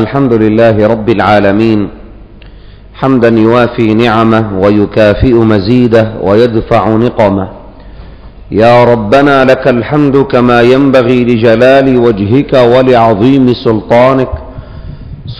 الحمد لله رب العالمين. حمدا يوافي نعمه ويكافئ مزيده ويدفع نقمه. يا ربنا لك الحمد كما ينبغي لجلال وجهك ولعظيم سلطانك.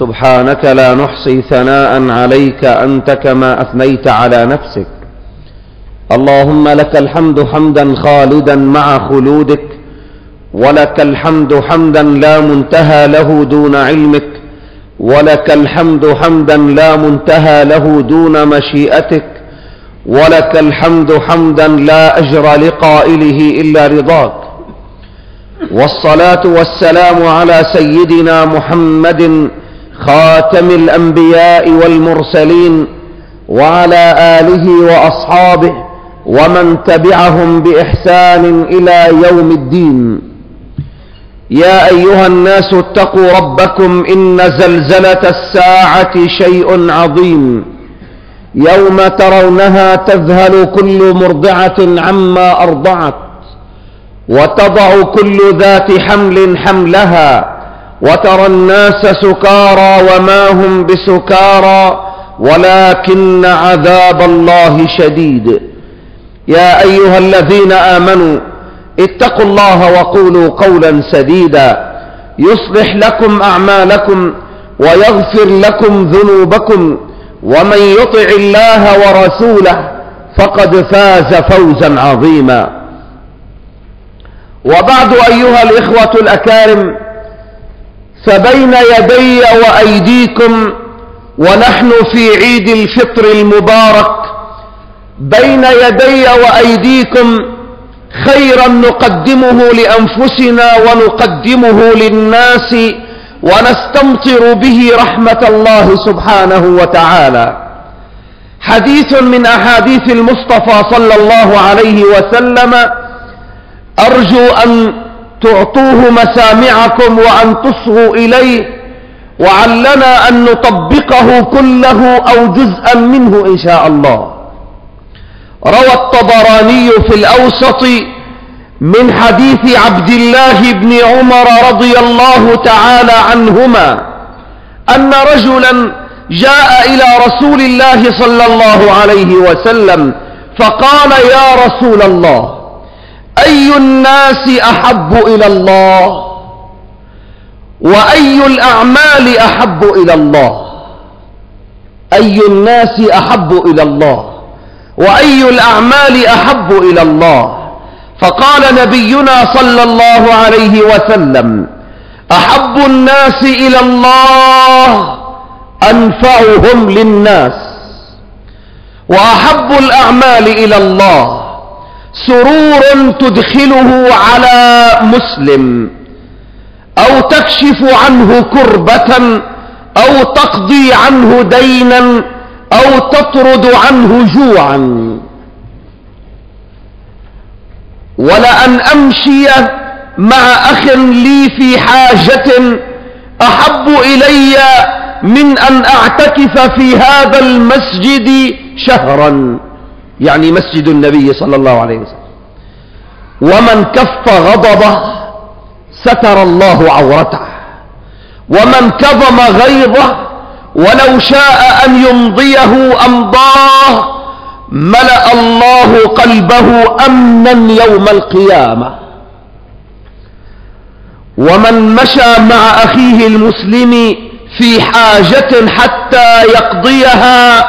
سبحانك لا نحصي ثناء عليك أنت كما أثنيت على نفسك. اللهم لك الحمد حمدا خالدا مع خلودك. ولك الحمد حمدا لا منتهى له دون علمك. ولك الحمد حمدا لا منتهى له دون مشيئتك ولك الحمد حمدا لا أجر لقائله إلا رضاك. والصلاة والسلام على سيدنا محمد خاتم الأنبياء والمرسلين وعلى آله وأصحابه ومن تبعهم بإحسان إلى يوم الدين. يا أيها الناس اتقوا ربكم إن زلزلة الساعة شيء عظيم يوم ترونها تذهل كل مرضعة عما أرضعت وتضع كل ذات حمل حملها وترى الناس سكارى وما هم بسكارى ولكن عذاب الله شديد. يا أيها الذين آمنوا اتقوا الله وقولوا قولا سديدا يصلح لكم أعمالكم ويغفر لكم ذنوبكم ومن يطع الله ورسوله فقد فاز فوزا عظيما وبعد أيها الإخوة الأكارم فبين يدي وأيديكم ونحن في عيد الفطر المبارك بين يدي وأيديكم خيرا نقدمه لأنفسنا ونقدمه للناس ونستمطر به رحمة الله سبحانه وتعالى. حديث من أحاديث المصطفى صلى الله عليه وسلم. أرجو أن تعطوه مسامعكم وأن تصغوا إليه وعلنا أن نطبقه كله أو جزءا منه إن شاء الله. روى الطبراني في الأوسط من حديث عبد الله بن عمر رضي الله تعالى عنهما أن رجلا جاء إلى رسول الله صلى الله عليه وسلم فقال يا رسول الله أي الناس أحب إلى الله؟ وأي الأعمال أحب إلى الله؟ أي الناس أحب إلى الله؟ وأي الأعمال أحب إلى الله. فقال نبينا صلى الله عليه وسلم أحب الناس إلى الله أنفعهم للناس وأحب الأعمال إلى الله سرور تدخله على مسلم أو تكشف عنه كربة أو تقضي عنه دينا أو تطرد عنه جوعا. ولأن أمشي مع أخ لي في حاجة أحب إلي من أن أعتكف في هذا المسجد شهرا. يعني مسجد النبي صلى الله عليه وسلم. ومن كف غضبه ستر الله عورته. ومن كظم غيظه ولو شاء أن يمضيه أمضاه ملأ الله قلبه أمنا يوم القيامة. ومن مشى مع أخيه المسلم في حاجة حتى يقضيها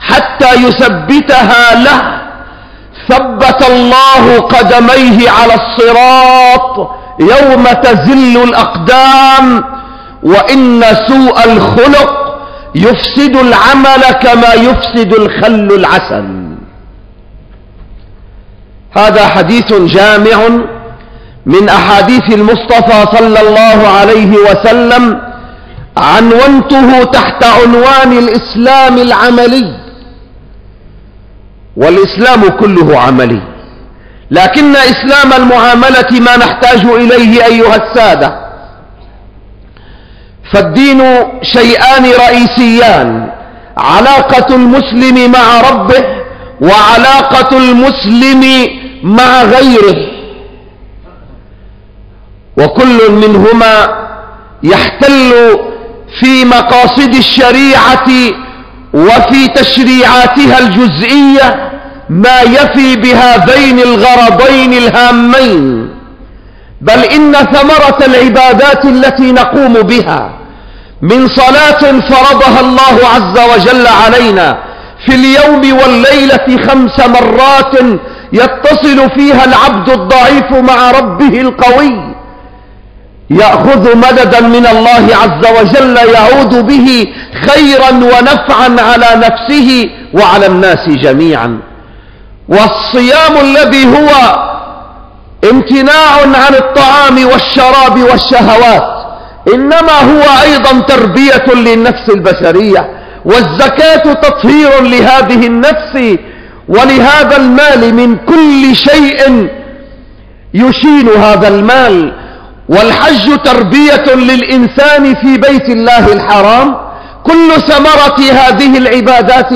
حتى يثبتها له ثبت الله قدميه على الصراط يوم تزل الأقدام. وإن سوء الخلق يفسد العمل كما يفسد الخل العسل. هذا حديث جامع من أحاديث المصطفى صلى الله عليه وسلم عنونته تحت عنوان الإسلام العملي. والإسلام كله عملي. لكن إسلام المعاملة ما نحتاج إليه أيها السادة. فالدين شيئان رئيسيان. علاقة المسلم مع ربه وعلاقة المسلم مع غيره. وكل منهما يحتل في مقاصد الشريعة وفي تشريعاتها الجزئية ما يفي بهذين الغرضين الهامين. بل إن ثمرة العبادات التي نقوم بها من صلاة فرضها الله عز وجل علينا في اليوم والليلة خمس مرات يتصل فيها العبد الضعيف مع ربه القوي. يأخذ مددا من الله عز وجل يعود به خيرا ونفعا على نفسه وعلى الناس جميعا. والصيام الذي هو امتناع عن الطعام والشراب والشهوات. إنما هو أيضا تربية للنفس البشرية والزكاة تطهير لهذه النفس ولهذا المال من كل شيء يشين هذا المال. والحج تربية للإنسان في بيت الله الحرام. كل ثمرة هذه العبادات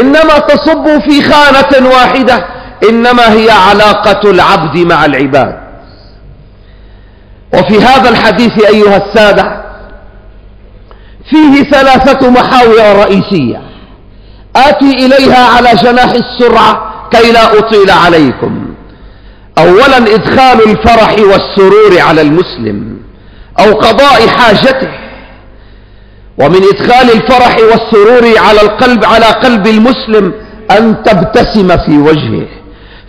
إنما تصب في خانة واحدة إنما هي علاقة العبد مع العباد. وفي هذا الحديث أيها السادة فيه ثلاثة محاور رئيسية. آتي إليها على جناح السرعة كي لا أطيل عليكم. أولا إدخال الفرح والسرور على المسلم أو قضاء حاجته. ومن إدخال الفرح والسرور على القلب على قلب المسلم أن تبتسم في وجهه.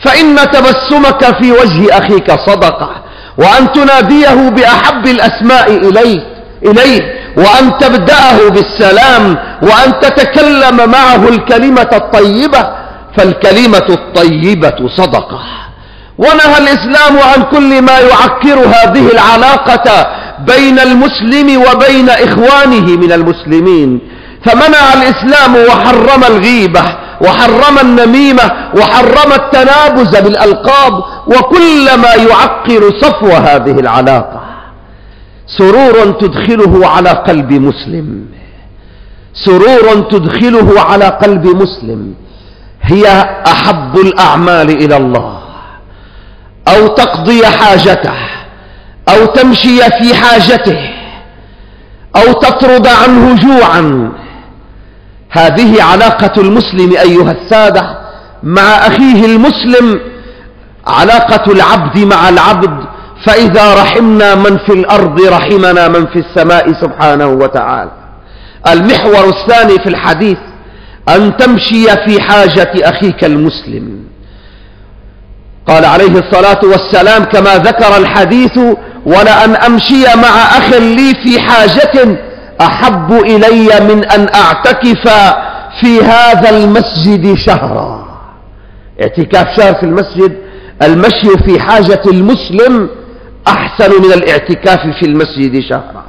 فإن تبسمك في وجه أخيك صدقة. وأن تناديه بأحب الأسماء إليه, إليه وأن تبدأه بالسلام وأن تتكلم معه الكلمة الطيبة فالكلمة الطيبة صدقة. ونهى الإسلام عن كل ما يعكر هذه العلاقة بين المسلم وبين إخوانه من المسلمين فمنع الإسلام وحرم الغيبة وحرم النميمة وحرم التنابز بالألقاب وكل ما يعكر صفو هذه العلاقة سرور تدخله على قلب مسلم. سرور تدخله على قلب مسلم. هي أحب الأعمال إلى الله. أو تقضي حاجته. أو تمشي في حاجته. أو تطرد عنه جوعا. هذه علاقة المسلم أيها السادة مع أخيه المسلم علاقة العبد مع العبد فإذا رحمنا من في الأرض رحمنا من في السماء سبحانه وتعالى. المحور الثاني في الحديث أن تمشي في حاجة أخيك المسلم. قال عليه الصلاة والسلام كما ذكر الحديث ولأن أمشي مع أخ لي في حاجة أحب إلي من أن أعتكف في هذا المسجد شهرا. اعتكاف شهر في المسجد المشي في حاجة المسلم أحسن من الاعتكاف في المسجد شهرا.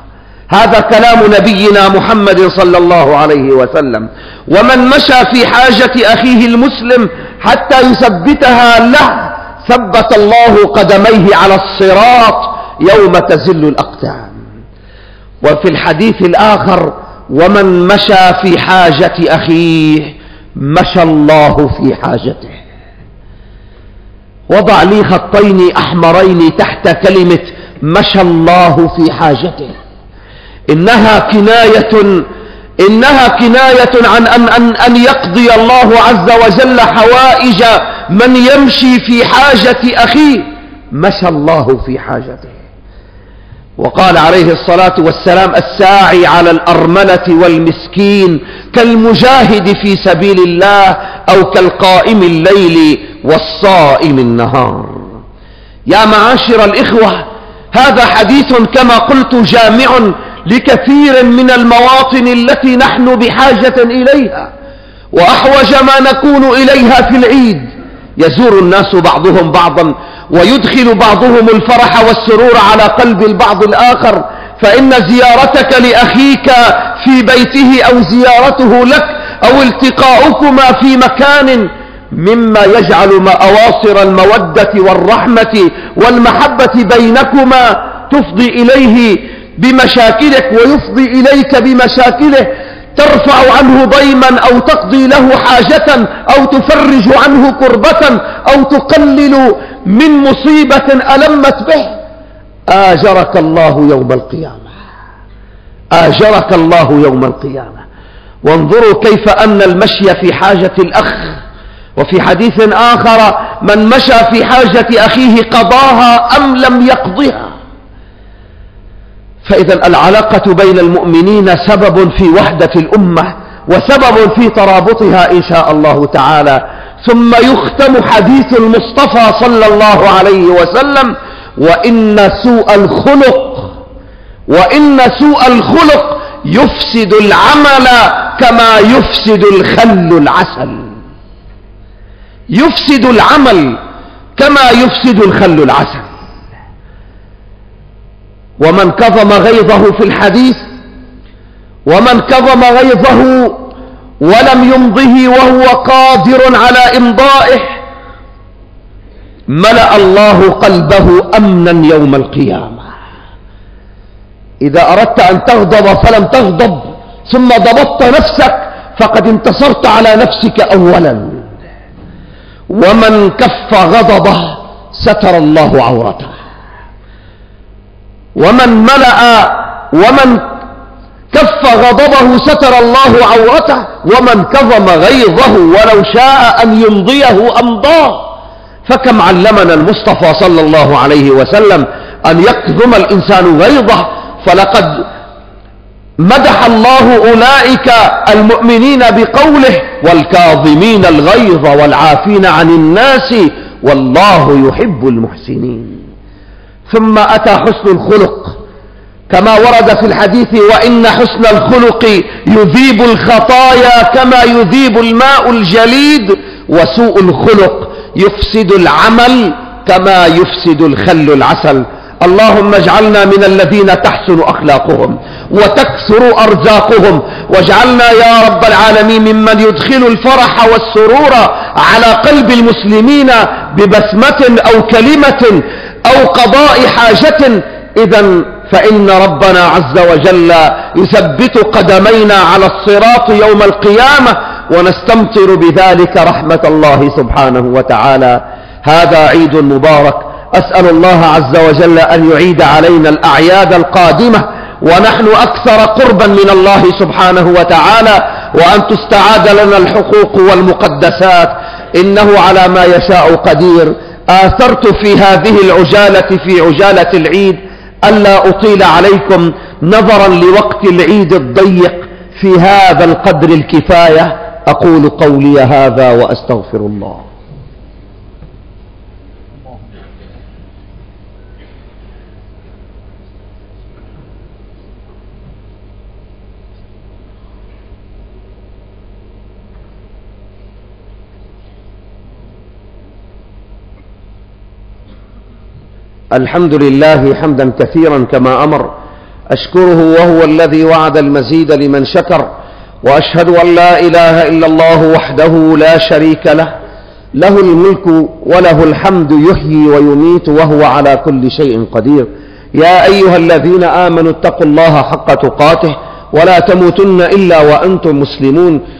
هذا كلام نبينا محمد صلى الله عليه وسلم. ومن مشى في حاجة أخيه المسلم حتى يثبتها له ثبت الله قدميه على الصراط يوم تزل الأقدام. وفي الحديث الآخر ومن مشى في حاجة أخيه مشى الله في حاجته. وضع لي خطين أحمرين تحت كلمة مشى الله في حاجته. إنها كناية إنها كناية عن أن, أن, أن يقضي الله عز وجل حوائج من يمشي في حاجة أخيه مشى الله في حاجته. وقال عليه الصلاة والسلام الساعي على الأرملة والمسكين كالمجاهد في سبيل الله أو كالقائم الليل والصائم النهار. يا معاشر الإخوة هذا حديث كما قلت جامع لكثير من المواطن التي نحن بحاجة إليها وأحوج ما نكون إليها في العيد. يزور الناس بعضهم بعضا ويدخل بعضهم الفرح والسرور على قلب البعض الآخر فإن زيارتك لأخيك في بيته أو زيارته لك أو التقاؤكما في مكان مما يجعل أواصر المودة والرحمة والمحبة بينكما تفضي إليه بمشاكلك ويفضي إليك بمشاكله ترفع عنه ضيما أو تقضي له حاجة أو تفرج عنه كربة أو تقلل من مصيبة ألمت به. آجرك الله يوم القيامة. آجرك الله يوم القيامة. وانظروا كيف أن المشي في حاجة الأخ. وفي حديث آخر من مشى في حاجة أخيه قضاها أم لم يقضها. فإذا العلاقة بين المؤمنين سبب في وحدة الأمة وسبب في ترابطها إن شاء الله تعالى. ثم يختم حديث المصطفى صلى الله عليه وسلم وإن سوء الخلق وإن سوء الخلق يفسد العمل كما يفسد الخل العسل. يفسد العمل كما يفسد الخل العسل. ومن كظم غيظه في الحديث ومن كظم غيظه ولم يمضه وهو قادر على إمضائه ملأ الله قلبه أمنا يوم القيامة. إذا أردت أن تغضب فلم تغضب ثم ضبطت نفسك فقد انتصرت على نفسك أولا. ومن كف غضبه ستر الله عورته. ومن ملأ ومن كف غضبه ستر الله عورته ومن كظم غيظه ولو شاء أن يمضيه أمضاه فكم علمنا المصطفى صلى الله عليه وسلم أن يكظم الإنسان غيظه فلقد مدح الله أولئك المؤمنين بقوله والكاظمين الغيظ والعافين عن الناس والله يحب المحسنين. ثم أتى حسن الخلق. كما ورد في الحديث وإن حسن الخلق يذيب الخطايا كما يذيب الماء الجليد وسوء الخلق يفسد العمل كما يفسد الخل العسل. اللهم اجعلنا من الذين تحسن أخلاقهم وتكثر أرزاقهم. واجعلنا يا رب العالمين ممن يدخل الفرح والسرور على قلب المسلمين ببسمة أو كلمة أو قضاء حاجة إذا فإن ربنا عز وجل يثبت قدمينا على الصراط يوم القيامة ونستمطر بذلك رحمة الله سبحانه وتعالى. هذا عيد مبارك. أسأل الله عز وجل أن يعيد علينا الأعياد القادمة ونحن أكثر قربا من الله سبحانه وتعالى وأن تستعاد لنا الحقوق والمقدسات. إنه على ما يشاء قدير. آثرت في هذه العجالة في عجالة العيد ألا أطيل عليكم نظرا لوقت العيد الضيق في هذا القدر الكفاية. أقول قولي هذا وأستغفر الله. الحمد لله حمدا كثيرا كما أمر. أشكره وهو الذي وعد المزيد لمن شكر. وأشهد أن لا إله إلا الله وحده لا شريك له. له الملك وله الحمد يحيي ويميت وهو على كل شيء قدير. يا أيها الذين آمنوا اتقوا الله حق تقاته. ولا تموتن إلا وأنتم مسلمون.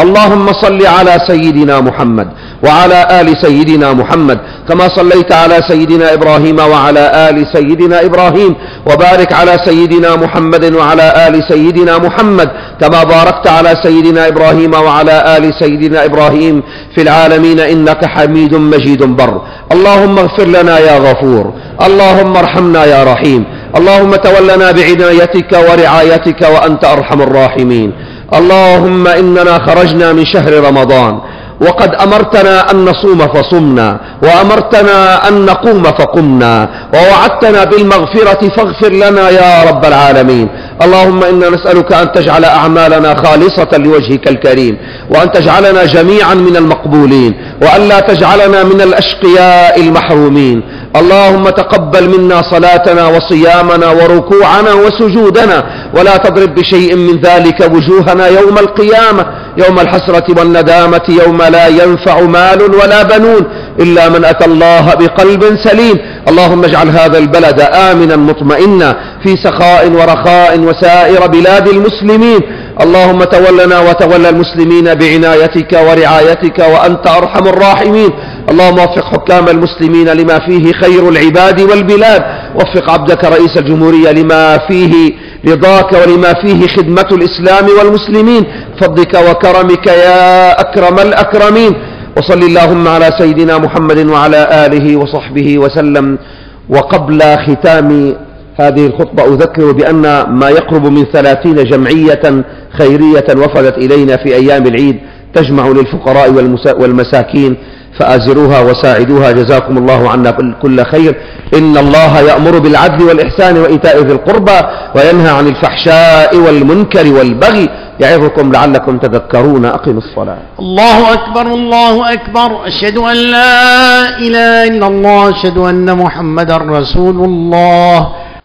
اللهم صل على سيدنا محمد وعلى آل سيدنا محمد كما صليت على سيدنا إبراهيم وعلى آل سيدنا إبراهيم وبارك على سيدنا محمد وعلى آل سيدنا محمد كما باركت على سيدنا إبراهيم وعلى آل سيدنا إبراهيم في العالمين إنك حميد مجيد بر. اللهم اغفر لنا يا غفور. اللهم ارحمنا يا رحيم. اللهم تولنا بعنايتك ورعايتك وأنت أرحم الراحمين. اللهم إننا خرجنا من شهر رمضان وقد أمرتنا أن نصوم فصمنا وأمرتنا أن نقوم فقمنا ووعدتنا بالمغفرة فاغفر لنا يا رب العالمين. اللهم إنا نسألك أن تجعل أعمالنا خالصة لوجهك الكريم وأن تجعلنا جميعا من المقبولين وأن لا تجعلنا من الأشقياء المحرومين. اللهم تقبل منا صلاتنا وصيامنا وركوعنا وسجودنا ولا تضرب بشيء من ذلك وجوهنا يوم القيامة يوم الحسرة والندامة يوم لا ينفع مال ولا بنون إلا من أتى الله بقلب سليم. اللهم اجعل هذا البلد آمنا مطمئنا في سخاء ورخاء وسائر بلاد المسلمين. اللهم تولنا وتولى المسلمين بعنايتك ورعايتك وأنت أرحم الراحمين. اللهم وفق حكام المسلمين لما فيه خير العباد والبلاد. وفق عبدك رئيس الجمهورية لما فيه رضاك ولما فيه خدمة الإسلام والمسلمين. فضلك وكرمك يا أكرم الأكرمين. وصل اللهم على سيدنا محمد وعلى آله وصحبه وسلم. وقبل ختام هذه الخطبة أذكر بأن ما يقرب من ثلاثين جمعية خيرية وفدت إلينا في أيام العيد تجمع للفقراء والمساكين فآزروها وساعدوها. جزاكم الله عنا كل خير. إن الله يأمر بالعدل والإحسان وإيتاء ذي القربى وينهى عن الفحشاء والمنكر والبغي يعظكم لعلكم تذكرون. أقم الصلاة. الله أكبر الله أكبر. أشهد أن لا إله إلا الله أشهد أن محمدا رسول الله.